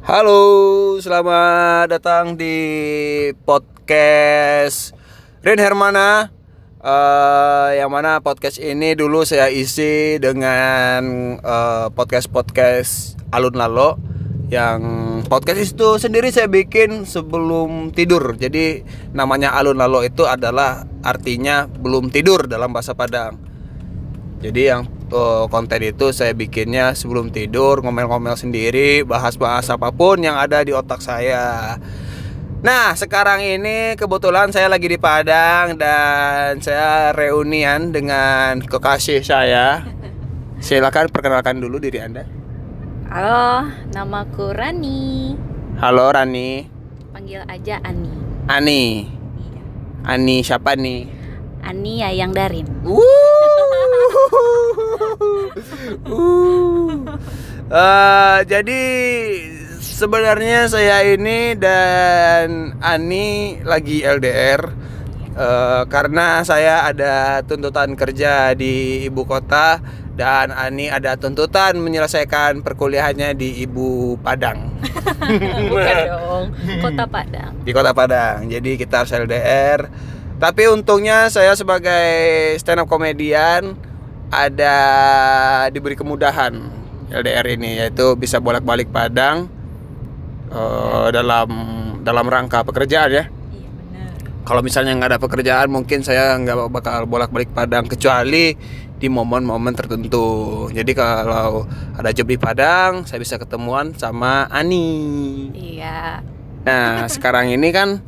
Halo, selamat datang di podcast Rin Hermana. Eh, yang mana podcast ini dulu saya isi dengan eh, podcast-podcast alun lalo yang podcast itu sendiri saya bikin sebelum tidur. Jadi namanya alun lalo itu adalah artinya belum tidur dalam bahasa Padang. Jadi yang eh, konten itu saya bikinnya sebelum tidur, ngomel-ngomel sendiri, bahas-bahas apa pun yang ada di otak saya. Nah, sekarang ini kebetulan saya lagi di Padang dan saya reunian dengan kekasih saya. Silakan perkenalkan dulu diri Anda. Halo, namaku Rani. Halo Rani. Panggil aja Ani. Ani. Iya. Ani siapa nih? Ani Yayang Darin. Uh. Eh, jadi sebenarnya saya ini dan Ani lagi LDR eh, karena saya ada tuntutan kerja di ibu kota dan Ani ada tuntutan menyelesaikan perkuliahannya di ibu Padang Bukan dong, Kota Padang. di kota Padang. Jadi kita harus LDR. Tapi untungnya saya sebagai stand up komedian ada diberi kemudahan LDR ini yaitu bisa bolak-balik Padang eh, dalam dalam rangka pekerjaan ya. Iya. Kalau misalnya nggak ada pekerjaan mungkin saya nggak bakal bolak-balik Padang kecuali di momen-momen tertentu. Jadi kalau ada job di Padang, saya bisa ketemuan sama Ani. Iya. Nah, sekarang ini kan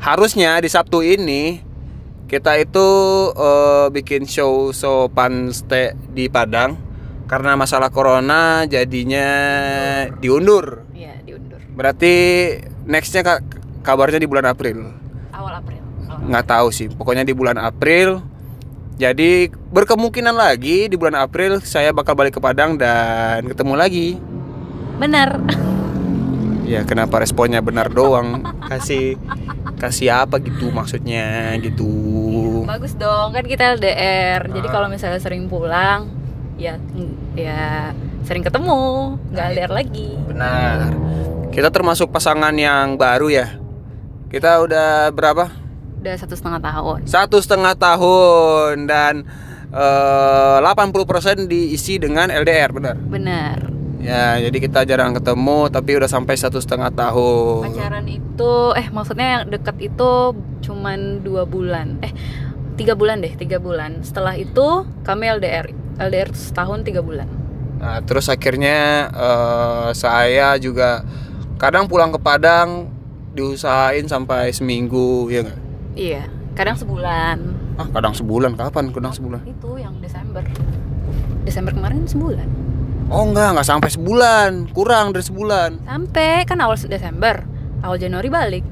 harusnya di Sabtu ini kita itu eh, bikin show sopan stay di Padang karena masalah corona jadinya diundur. Iya, diundur. Berarti nextnya ka- kabarnya di bulan April. Awal April. Awal. Nggak tahu sih, pokoknya di bulan April. Jadi berkemungkinan lagi di bulan April saya bakal balik ke Padang dan ketemu lagi. Benar. Ya kenapa responnya benar doang? Kasih kasih apa gitu maksudnya gitu. Bagus dong, kan kita LDR. Jadi Ah. kalau misalnya sering pulang, ya ya sering ketemu, nggak LDR lagi. Benar. Kita termasuk pasangan yang baru ya. Kita udah berapa? Udah satu setengah tahun. Satu setengah tahun dan eh, 80% diisi dengan LDR benar. Benar. Ya jadi kita jarang ketemu tapi udah sampai satu setengah tahun. Pacaran itu, eh maksudnya yang deket itu cuman dua bulan. Eh tiga bulan deh, tiga bulan. Setelah itu kami LDR, LDR setahun tiga bulan. Nah, terus akhirnya eh, saya juga kadang pulang ke Padang diusahain sampai seminggu ya nggak? Iya, kadang sebulan. Ah kadang sebulan kapan? Kadang sebulan? Itu yang Desember. Desember kemarin sebulan. Oh enggak nggak sampai sebulan kurang dari sebulan. Sampai kan awal Desember, awal Januari balik.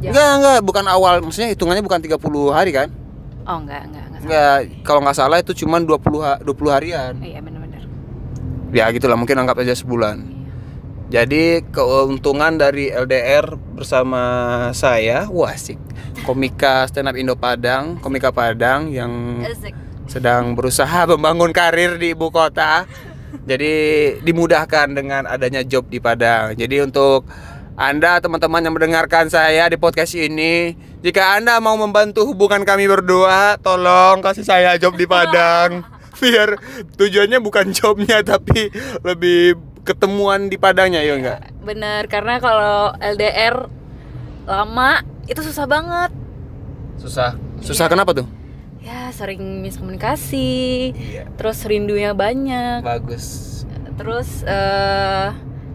Ja- Enggak enggak bukan awal maksudnya hitungannya bukan 30 hari kan? Oh enggak, enggak, enggak. Enggak kalau nggak salah itu cuma 20 ha- 20 harian. Iya benar-benar. Ya gitulah mungkin anggap aja sebulan. Jadi keuntungan dari LDR bersama saya, wah asik. Komika stand up Indo Padang, komika Padang yang Asik. sedang berusaha membangun karir di ibu kota. Jadi dimudahkan dengan adanya job di Padang. Jadi untuk Anda teman-teman yang mendengarkan saya di podcast ini, jika Anda mau membantu hubungan kami berdua, tolong kasih saya job di Padang. Biar tujuannya bukan jobnya tapi lebih ketemuan di Padangnya ya enggak? Bener, karena kalau LDR lama itu susah banget. Susah. Susah kenapa tuh? Ya sering miskomunikasi, Iya. terus rindunya banyak, Bagus. terus eh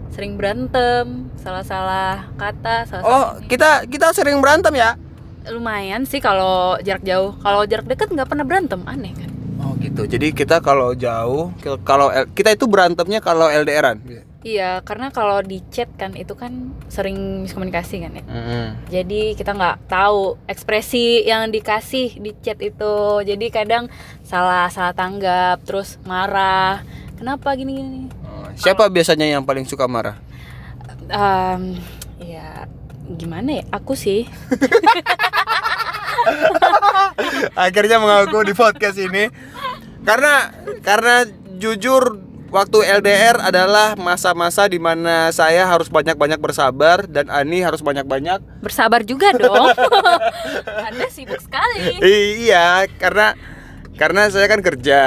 sering berantem, salah-salah kata, salah Oh, kita kita sering berantem ya? lumayan sih kalau jarak jauh. Kalau jarak dekat nggak pernah berantem, aneh kan? Oh gitu. Jadi kita kalau jauh, kalau kita itu berantemnya kalau LDRan. Iya, karena kalau di chat kan itu kan sering miskomunikasi kan ya. Mm-mm. Jadi kita nggak tahu ekspresi yang dikasih di chat itu. Jadi kadang salah salah tanggap, terus marah. Kenapa gini gini? Oh, Siapa biasanya yang paling suka marah? Em, ya gimana ya? Aku sih. Akhirnya mengaku di podcast ini karena karena jujur waktu LDR adalah masa-masa di mana saya harus banyak-banyak bersabar dan Ani harus banyak-banyak Bersabar juga dong. Anda sibuk sekali. Iya, karena karena saya kan kerja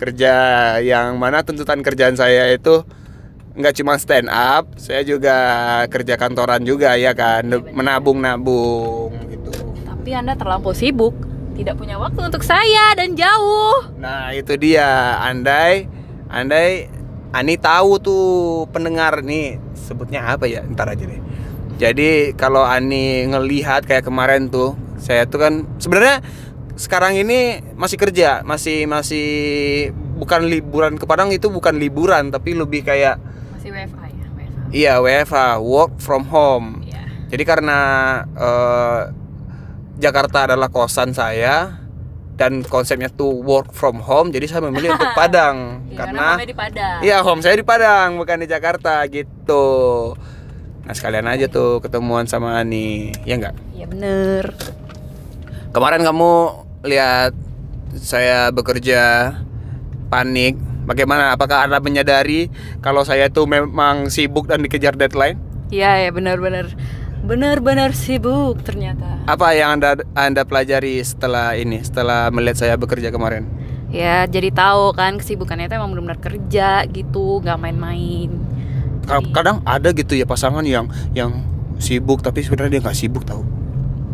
kerja yang mana tuntutan kerjaan saya itu nggak cuma stand up, saya juga kerja kantoran juga ya kan, menabung-nabung gitu. Tapi Anda terlampau sibuk, tidak punya waktu untuk saya dan jauh. Nah itu dia, andai andai Ani tahu tuh pendengar nih sebutnya apa ya, ntar aja deh. Jadi kalau Ani ngelihat kayak kemarin tuh, saya tuh kan sebenarnya sekarang ini masih kerja, masih masih bukan liburan ke Padang itu bukan liburan tapi lebih kayak Masih WFA ya, WFA. iya WFH, work from home. Iya. Jadi karena eh, Jakarta adalah kosan saya dan konsepnya tuh work from home, jadi saya memilih untuk Padang Iya, karena home-nya di Padang. Iya home saya di Padang bukan di Jakarta gitu. Nah sekalian aja tuh ketemuan sama Ani, ya enggak? Iya bener. Kemarin kamu lihat saya bekerja panik. Bagaimana? Apakah anda menyadari kalau saya tuh memang sibuk dan dikejar deadline? Iya ya benar-benar benar-benar sibuk ternyata. Apa yang anda anda pelajari setelah ini? Setelah melihat saya bekerja kemarin? Ya jadi tahu kan kesibukannya itu emang benar-benar kerja gitu, nggak main-main. Ka- Kadang ada gitu ya pasangan yang yang sibuk tapi sebenarnya dia nggak sibuk tahu.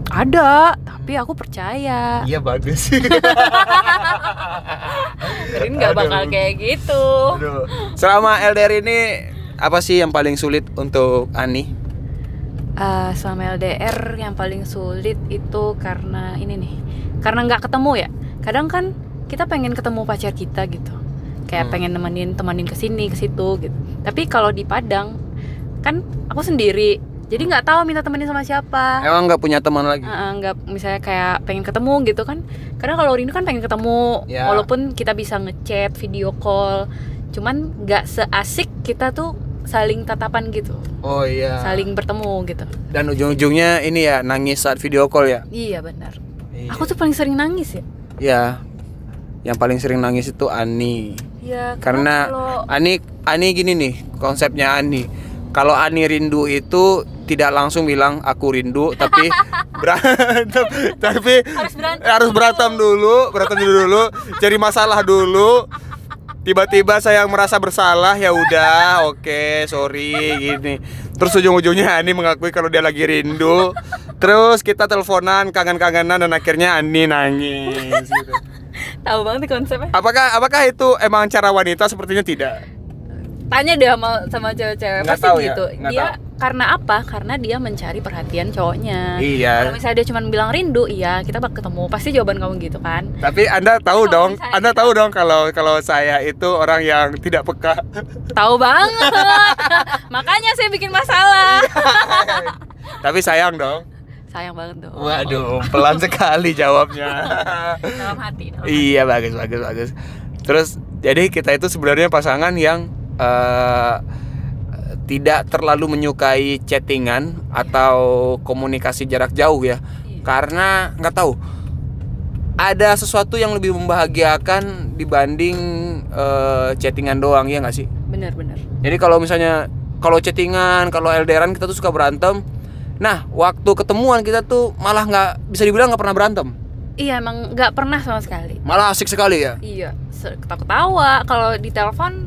Ada, tapi aku percaya. Iya bagus. Keren nggak bakal kayak gitu. Aduh. Selama LDR ini apa sih yang paling sulit untuk Ani? Eh, selama LDR yang paling sulit itu karena ini nih, karena nggak ketemu ya. Kadang kan kita pengen ketemu pacar kita gitu, kayak Hmm. pengen nemenin temanin ke sini ke situ gitu. Tapi kalau di Padang kan aku sendiri, jadi nggak tahu minta temenin sama siapa. Emang nggak punya teman lagi? Nggak misalnya kayak pengen ketemu gitu kan karena kalau rindu kan pengen ketemu Ya. walaupun kita bisa ngechat video call cuman nggak seasik kita tuh saling tatapan gitu Oh iya. saling bertemu gitu Dan ujung-ujungnya ini ya nangis saat video call ya. iya benar Iya. aku tuh paling sering nangis ya Ya. Yang paling sering nangis itu Ani. ya Karena kalau Ani Ani gini nih konsepnya Ani. Kalau Ani rindu itu tidak langsung bilang aku rindu tapi berantem tapi harus berantem harus berantem dulu, berantem dulu, cari masalah dulu. Tiba-tiba saya merasa bersalah ya udah, oke, sorry gini. Terus ujung-ujungnya Ani mengakui kalau dia lagi rindu. Terus kita teleponan, kangen-kangenan dan akhirnya Ani nangis gitu. tahu banget konsepnya Apakah apakah itu emang cara wanita sepertinya tidak? tanya deh sama sama cewek-cewek pasti tahu ya, gitu nggak dia tahu. Karena apa karena dia mencari perhatian cowoknya Iya. kalau misalnya dia cuma bilang rindu iya kita bakal ketemu pasti jawaban kamu gitu kan Tapi Anda tahu dong, misalnya Anda tahu dong kalau kalau saya itu orang yang tidak peka. Tahu banget. Makanya saya bikin masalah. Tapi sayang dong. Sayang banget dong. Waduh, pelan sekali jawabnya. Dalam hati. Dalam hati. iya, bagus bagus bagus. Terus jadi kita itu sebenarnya pasangan yang eh, tidak terlalu menyukai chattingan atau komunikasi jarak jauh ya. Iya. Karena nggak tahu ada sesuatu yang lebih membahagiakan dibanding eh, chattingan doang ya nggak sih? Bener. Jadi kalau misalnya kalau chattingan, kalau LDRan kita tuh suka berantem. Nah, waktu ketemuan kita tuh malah nggak bisa dibilang nggak pernah berantem. Iya emang nggak pernah sama sekali. Malah asik sekali ya. Iya. Ketawa-ketawa. Kalau di telepon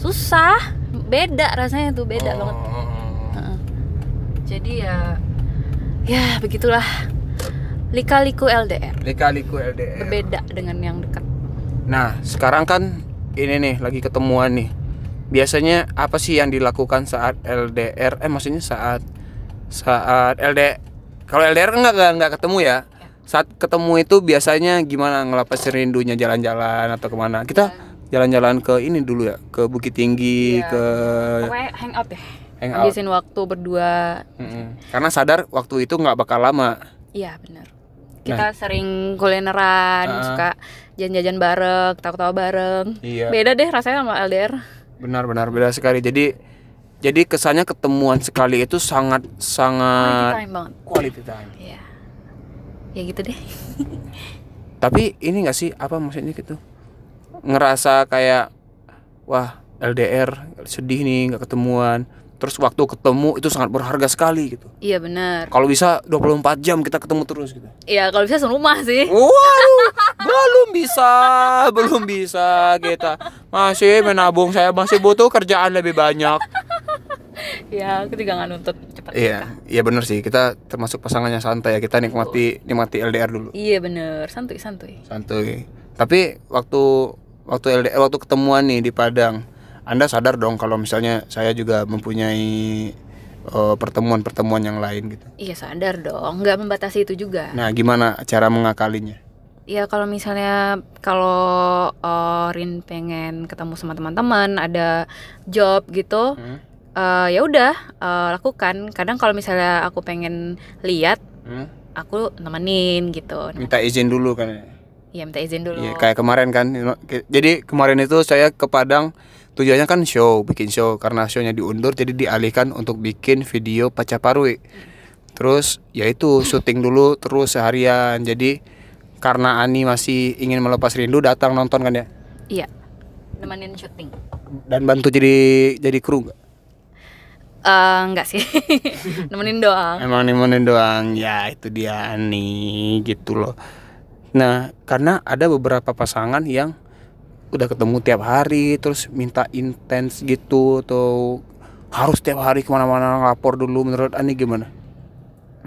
susah. Beda rasanya tuh beda banget. Oh. Heeh. Jadi ya ya begitulah lika-liku LDR Lika-liku LDR. berbeda dengan yang dekat. Nah, sekarang kan ini nih lagi ketemuan nih. Biasanya apa sih yang dilakukan saat LDR? Eh maksudnya saat saat LD kalau LDR kan nggak nggak- nggak ketemu ya. Saat ketemu itu biasanya gimana ngelepasin rindunya jalan-jalan atau ke mana? Kita jalan-jalan ke ini dulu ya, ke Bukit Tinggi, Iya. ke Pokoknya hangout deh. hangout. Habisin waktu berdua. Mm-mm. Karena sadar waktu itu nggak bakal lama. Iya benar. Kita sering kulineran, Ah. suka jajan-jajan bareng, tawa-tawa bareng. Iya. Beda deh rasanya sama LDR. Benar-benar beda sekali. Jadi jadi kesannya ketemuan sekali itu sangat Quality sangat time banget. quality time. Iya. Ya gitu deh. Tapi ini nggak sih apa maksudnya gitu? Ngerasa kayak wah LDR sedih nih nggak ketemuan terus waktu ketemu itu sangat berharga sekali gitu Iya benar. kalau bisa 24 jam kita ketemu terus gitu Iya kalau bisa serumah sih. Waduh, belum bisa, belum bisa kita masih menabung. Saya masih butuh kerjaan lebih banyak. Iya aku juga nggak nuntut cepat Iya, iya bener sih. Kita termasuk pasangannya santai ya. Kita nikmati nikmati LDR dulu, Iya bener santuy santuy. santuy. Tapi waktu waktu LDR waktu ketemuan nih di Padang, Anda sadar dong kalau misalnya saya juga mempunyai eh, pertemuan-pertemuan yang lain gitu. Iya sadar dong nggak membatasi itu juga. Nah, gimana cara mengakalinya? Ya kalau misalnya kalau eh, Rin pengen ketemu sama teman-teman ada job gitu Hmm? eh, ya udah eh, lakukan. Kadang kalau misalnya aku pengen lihat Hmm? aku nemenin gitu. Minta izin dulu kan ya? Ya minta izin dulu. Iya, kayak kemarin kan. Jadi kemarin itu saya ke Padang tujuannya kan show, bikin show karena shownya diundur jadi dialihkan untuk bikin video Pacaparwi. Terus ya itu syuting dulu terus seharian. Jadi karena Ani masih ingin melepas rindu datang nonton kan ya Iya. Nemenin syuting. dan bantu jadi jadi kru nggak? Eh, enggak sih. nemenin doang. Emang nemenin doang. Ya itu dia Ani gitu loh. Nah, karena ada beberapa pasangan yang udah ketemu tiap hari terus minta intens gitu atau harus tiap hari ke mana-mana lapor dulu menurut Ani gimana?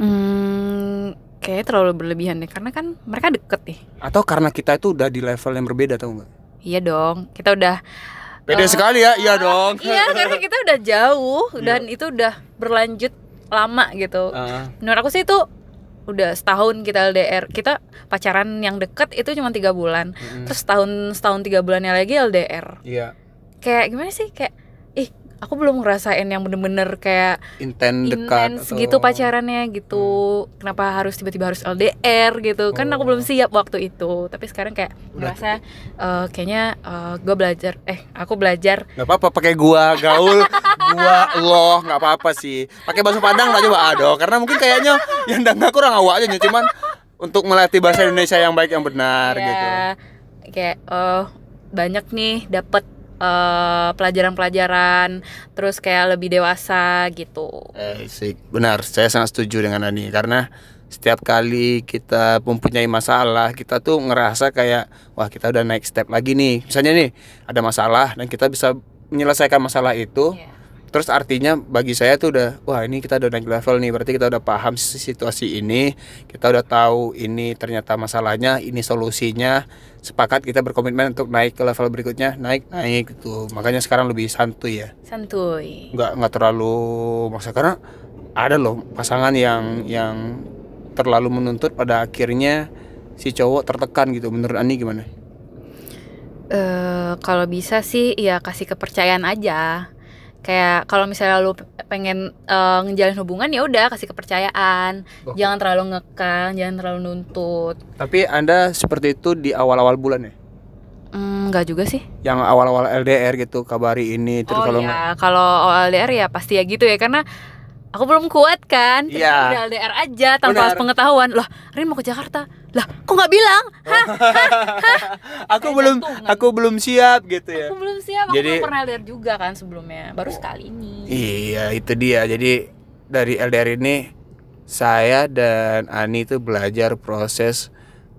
Hmm, kayaknya terlalu berlebihan deh karena kan mereka deket nih. Atau karena kita itu udah di level yang berbeda tau nggak? Iya dong. Kita udah Beda sekali ya, iya dong. Iya, karena kita udah jauh dan itu udah berlanjut lama gitu. Ah, Menurut aku sih itu udah setahun kita LDR. Kita pacaran yang deket itu cuma tiga bulan. mm-mm. Terus setahun setahun tiga bulannya lagi LDR. Iya, Kayak gimana sih? Kayak aku belum ngerasain yang bener-bener kayak inten dekat intens atau- gitu pacarannya gitu. Kenapa harus tiba-tiba harus LDR gitu? Kan aku Oh. belum siap waktu itu. Tapi sekarang kayak ngerasa eh, kayaknya gue belajar eh aku belajar. Nggak apa-apa pakai gua gaul. Gua lo nggak apa-apa sih. Pakai bahasa Padang lah coba? Aduh karena mungkin kayaknya yang dengar kurang awak aja cuman untuk melatih bahasa Indonesia yang baik yang benar ya, gitu. Kayak eh banyak nih dapat eh, pelajaran-pelajaran terus kayak lebih dewasa gitu. Eh sih benar saya sangat setuju dengan Ani. Karena setiap kali kita mempunyai masalah kita tuh ngerasa kayak wah kita udah naik step lagi nih. Misalnya nih ada masalah dan kita bisa menyelesaikan masalah itu Iya. Terus artinya bagi saya tuh udah wah ini kita udah naik level nih. Berarti kita udah paham si- situasi ini. Kita udah tahu ini ternyata masalahnya ini solusinya. Sepakat kita berkomitmen untuk naik ke level berikutnya. Naik naik gitu. Makanya sekarang lebih santuy ya. Santuy. Nggak nggak terlalu maksa. Karena ada loh pasangan yang yang terlalu menuntut pada akhirnya si cowok tertekan gitu. Menurut Ani gimana? eh kalau bisa sih ya kasih kepercayaan aja kayak kalau misalnya lu pengen eh, ngejalin hubungan ya udah kasih kepercayaan. Jangan terlalu ngekang jangan terlalu nuntut. Tapi anda seperti itu di awal-awal bulan ya? Hmm, nggak juga sih. Yang awal-awal LDR gitu kabari ini terus oh kalau ya kalau LDR ya pasti ya gitu ya karena aku belum kuat kan Iya. udah LDR aja tanpa Benar. pengetahuan lah Rin mau ke Jakarta lah kok nggak bilang Hah? aku Kayak belum jantungan. aku belum siap gitu ya. aku belum siap aku Jadi- belum pernah LDR juga kan sebelumnya baru sekali ini Iya, itu dia. Jadi dari LDR ini saya dan Ani itu belajar proses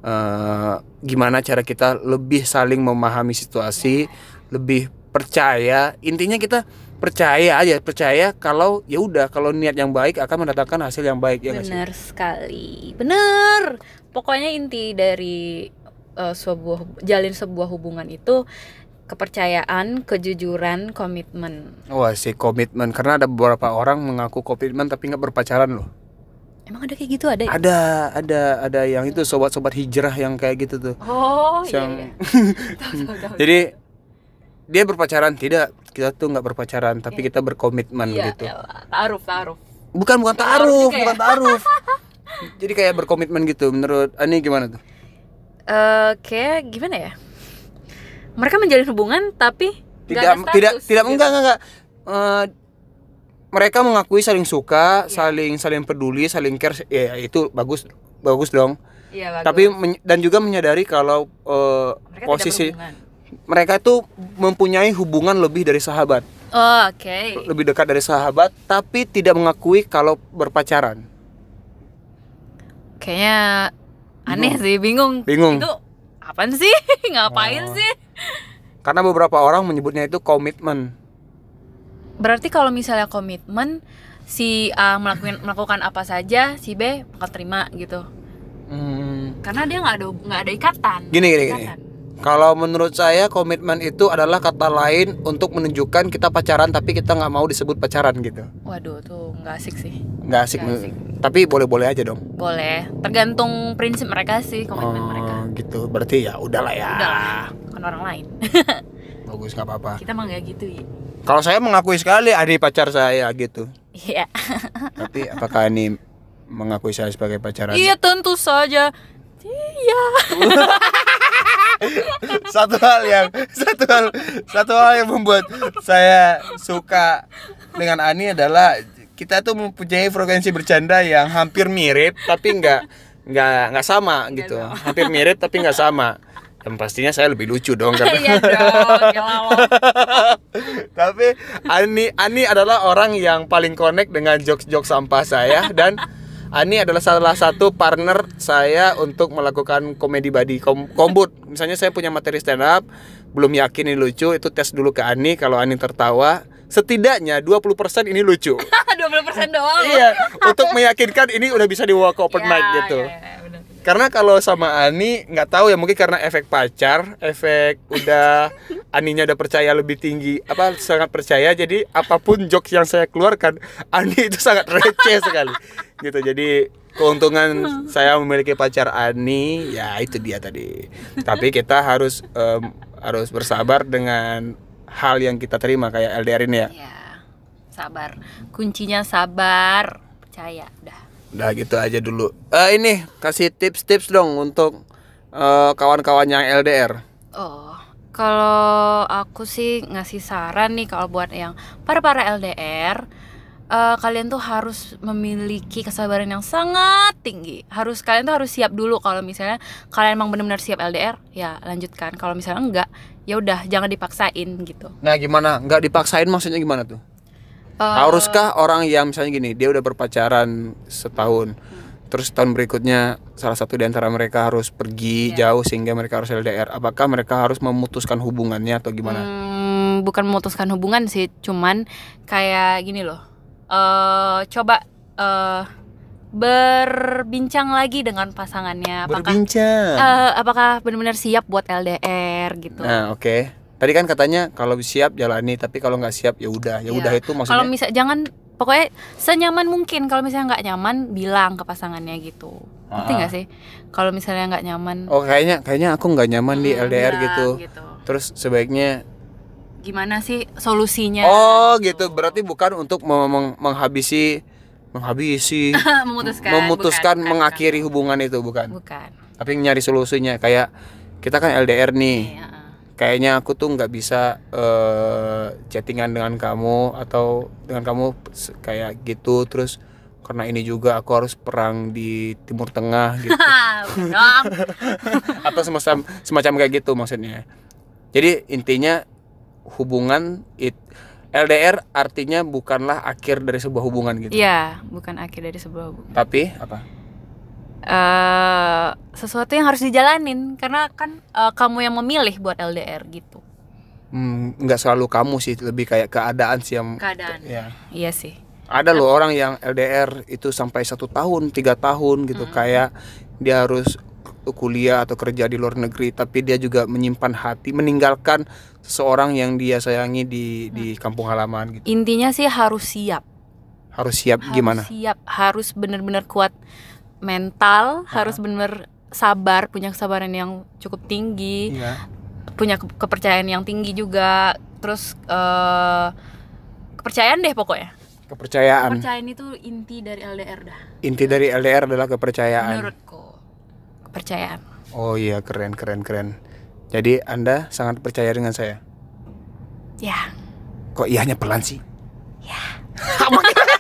eh, gimana cara kita lebih saling memahami situasi, lebih percaya. Intinya kita percaya aja, percaya kalau ya udah kalau niat yang baik akan mendatangkan hasil yang baik ya benar sekali benar pokoknya inti dari eh, sebuah jalin sebuah hubungan itu kepercayaan kejujuran komitmen Wah sih komitmen karena ada beberapa orang mengaku komitmen tapi nggak berpacaran loh. emang ada kayak gitu ada ya? Ada ada ada yang itu sobat-sobat hijrah yang kayak gitu tuh. oh iya, Yang- iya. Tahu, tahu, tahu. Jadi dia berpacaran tidak kita tuh nggak berpacaran tapi kita berkomitmen Iya, gitu. elah, taaruf taaruf Bukan bukan Taaruf taaruf, juga ya? bukan taaruf. Jadi kayak berkomitmen gitu. Menurut Ani gimana tuh? eh kayak gimana ya mereka menjalin hubungan tapi Tidak ada status, tidak tidak gitu. enggak enggak. enggak. Eh, mereka mengakui saling suka, saling saling peduli, saling care. Ya itu bagus bagus dong. Iya, bagus. Tapi men- dan juga menyadari kalau eh, mereka posisi. Mereka itu mempunyai hubungan lebih dari sahabat, Oh, oke. lebih dekat dari sahabat, tapi tidak mengakui kalau berpacaran. Kayaknya aneh sih, bingung. Bingung. Itu apaan sih? Ngapain Oh. sih? Karena beberapa orang menyebutnya itu komitmen. Berarti kalau misalnya komitmen si A melakukan melakukan apa saja, si B bakal terima gitu. Hmm, Karena dia nggak ada nggak ada ikatan. Gini, gini, Ikatan. gini. Kalau menurut saya komitmen itu adalah kata lain untuk menunjukkan kita pacaran tapi kita nggak mau disebut pacaran gitu. Waduh, tuh nggak asik sih. Nggak asik. Asik. Tapi boleh-boleh aja dong. Boleh, tergantung prinsip mereka sih, komitmen oh, mereka. gitu. Berarti ya udahlah ya. Udah lah, kan orang lain. Bagus nggak apa-apa. Kita mah nggak gitu ya. Kalau saya mengakui sekali adik pacar saya gitu. Iya. Tapi apakah ini mengakui saya sebagai pacaran? Iya, tentu saja. Iya. satu hal yang satu hal satu hal yang membuat saya suka dengan Ani adalah kita tuh mempunyai frekuensi bercanda yang hampir mirip tapi nggak nggak nggak sama gitu. Hampir mirip tapi nggak sama. Yang pastinya saya lebih lucu dong karena Iya dong, tapi Ani Ani adalah orang yang paling connect dengan jokes-jokes sampah saya dan Ani adalah salah satu partner saya untuk melakukan komedi body kom kombut. Misalnya saya punya materi stand up, belum yakin ini lucu, itu tes dulu ke Ani kalau Ani tertawa, setidaknya 20% ini lucu. 20% doang. iya, untuk meyakinkan ini udah bisa dibawa ke open Ya, mic gitu. ya, ya, bener. Karena kalau sama Ani nggak tahu ya mungkin karena efek pacar, efek udah Aninya udah percaya lebih tinggi, apa sangat percaya jadi apa pun jokes yang saya keluarkan Ani itu sangat receh sekali. Gitu. Jadi keuntungan saya memiliki pacar Ani ya itu dia tadi. Tapi kita harus em, harus bersabar dengan hal yang kita terima kayak LDR ini ya. Ya, sabar. Kuncinya sabar. Percaya, dah. Udah gitu aja dulu. Eh ini kasih tips-tips dong untuk eh, kawan-kawan yang LDR. Oh, kalau aku sih ngasih saran nih kalau buat yang para para LDR, eh, kalian tuh harus memiliki kesabaran yang sangat tinggi. Harus kalian tuh harus siap dulu kalau misalnya kalian emang benar-benar siap LDR, ya lanjutkan. Kalau misalnya enggak, ya udah jangan dipaksain gitu. Nah gimana? Nggak dipaksain maksudnya gimana tuh? Eh, Haruskah orang yang misalnya gini, dia udah berpacaran setahun, terus tahun berikutnya salah satu di antara mereka harus pergi Iya. jauh sehingga mereka harus LDR. Apakah mereka harus memutuskan hubungannya atau gimana? Hmm, bukan memutuskan hubungan sih, cuman kayak gini loh. eh coba eh berbincang lagi dengan pasangannya. Apakah Berbincang. eh, apakah benar-benar siap buat LDR gitu? Nah oke. Tadi kan katanya kalau siap jalani, tapi kalau nggak siap ya udah, ya Iya. udah itu Kalau maksudnya. misal jangan pokoknya senyaman mungkin kalau misalnya nggak nyaman bilang ke pasangannya gitu. Ngerti Ah. nggak sih? Kalau misalnya nggak nyaman Oh kayaknya kayaknya aku nggak nyaman di hmm, LDR bilang gitu. gitu. Terus sebaiknya Gimana sih solusinya? Oh gitu, berarti bukan untuk meng- meng- menghabisi menghabisi memutuskan memutuskan bukan, bukan, mengakhiri hubungan itu bukan. bukan. Tapi nyari solusinya kayak kita kan LDR nih. Iya. Kayaknya aku tuh nggak bisa eh, chattingan dengan kamu atau dengan kamu kayak gitu terus karena ini juga aku harus perang di Timur Tengah gitu atau semacam semacam kayak gitu maksudnya. Jadi intinya hubungan it LDR artinya bukanlah akhir dari sebuah hubungan gitu. Iya, bukan akhir dari sebuah hubungan. Tapi apa? Eh sesuatu yang harus dijalanin karena kan eh, kamu yang memilih buat LDR gitu. Hmm, nggak selalu kamu sih, lebih kayak keadaan sih yang Keadaan. ya. Iya sih. Ada loh orang yang LDR itu sampai satu tahun, tiga tahun gitu, kayak dia harus kuliah atau kerja di luar negeri, tapi dia juga menyimpan hati, meninggalkan seseorang yang dia sayangi di di kampung halaman gitu. Intinya sih harus siap. Harus siap Harus gimana? siap, harus benar-benar kuat mental, harus benar sabar, punya kesabaran yang cukup tinggi, Iya. punya ke- kepercayaan yang tinggi juga. Terus eh kepercayaan deh pokoknya. Kepercayaan. Kepercayaan itu inti dari LDR dah. Inti dari LDR adalah kepercayaan. Menurutku. Kepercayaan. Oh iya, keren keren keren. Jadi Anda sangat percaya dengan saya. Ya. Kok iyanya pelan sih? Ya.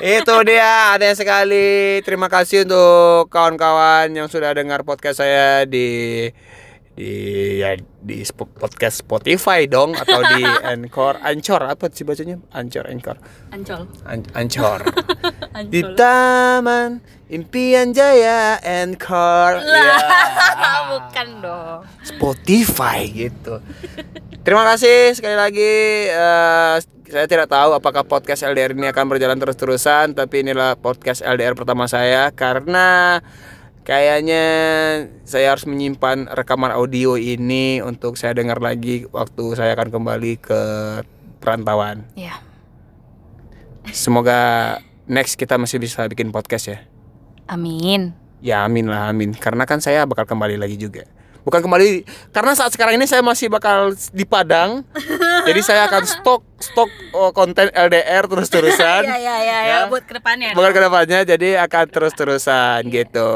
Itu dia, ada sekali. Terima kasih untuk kawan-kawan yang sudah dengar podcast saya di di ya di podcast Spotify dong atau di Anchor. Anchor apa sih bacanya? Anchor Anchor. Ancol. An- Anchor. Di taman impian jaya Anchor. Ya. Bukan dong. Spotify gitu terima kasih sekali lagi eh, saya tidak tahu apakah podcast LDR ini akan berjalan terus-terusan tapi inilah podcast LDR pertama saya karena kayaknya saya harus menyimpan rekaman audio ini untuk saya dengar lagi waktu saya akan kembali ke perantauan. Ya. Semoga next kita masih bisa bikin podcast ya. Amin. Ya amin lah amin. Karena kan saya bakal kembali lagi juga. Bukan kembali karena saat sekarang ini saya masih bakal di Padang. jadi saya akan stok stok oh, konten LDR terus-terusan. ya ya ya, Ya. buat ke depannya. Bukan ke depannya jadi akan terus-terusan gitu.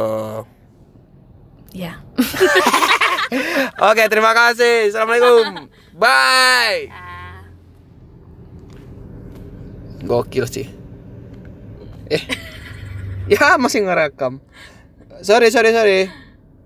Ya. Oke, terima kasih. Assalamualaikum. Bye. Gokil sih. Eh. ya, masih ngerekam. Sorry, sorry, sorry.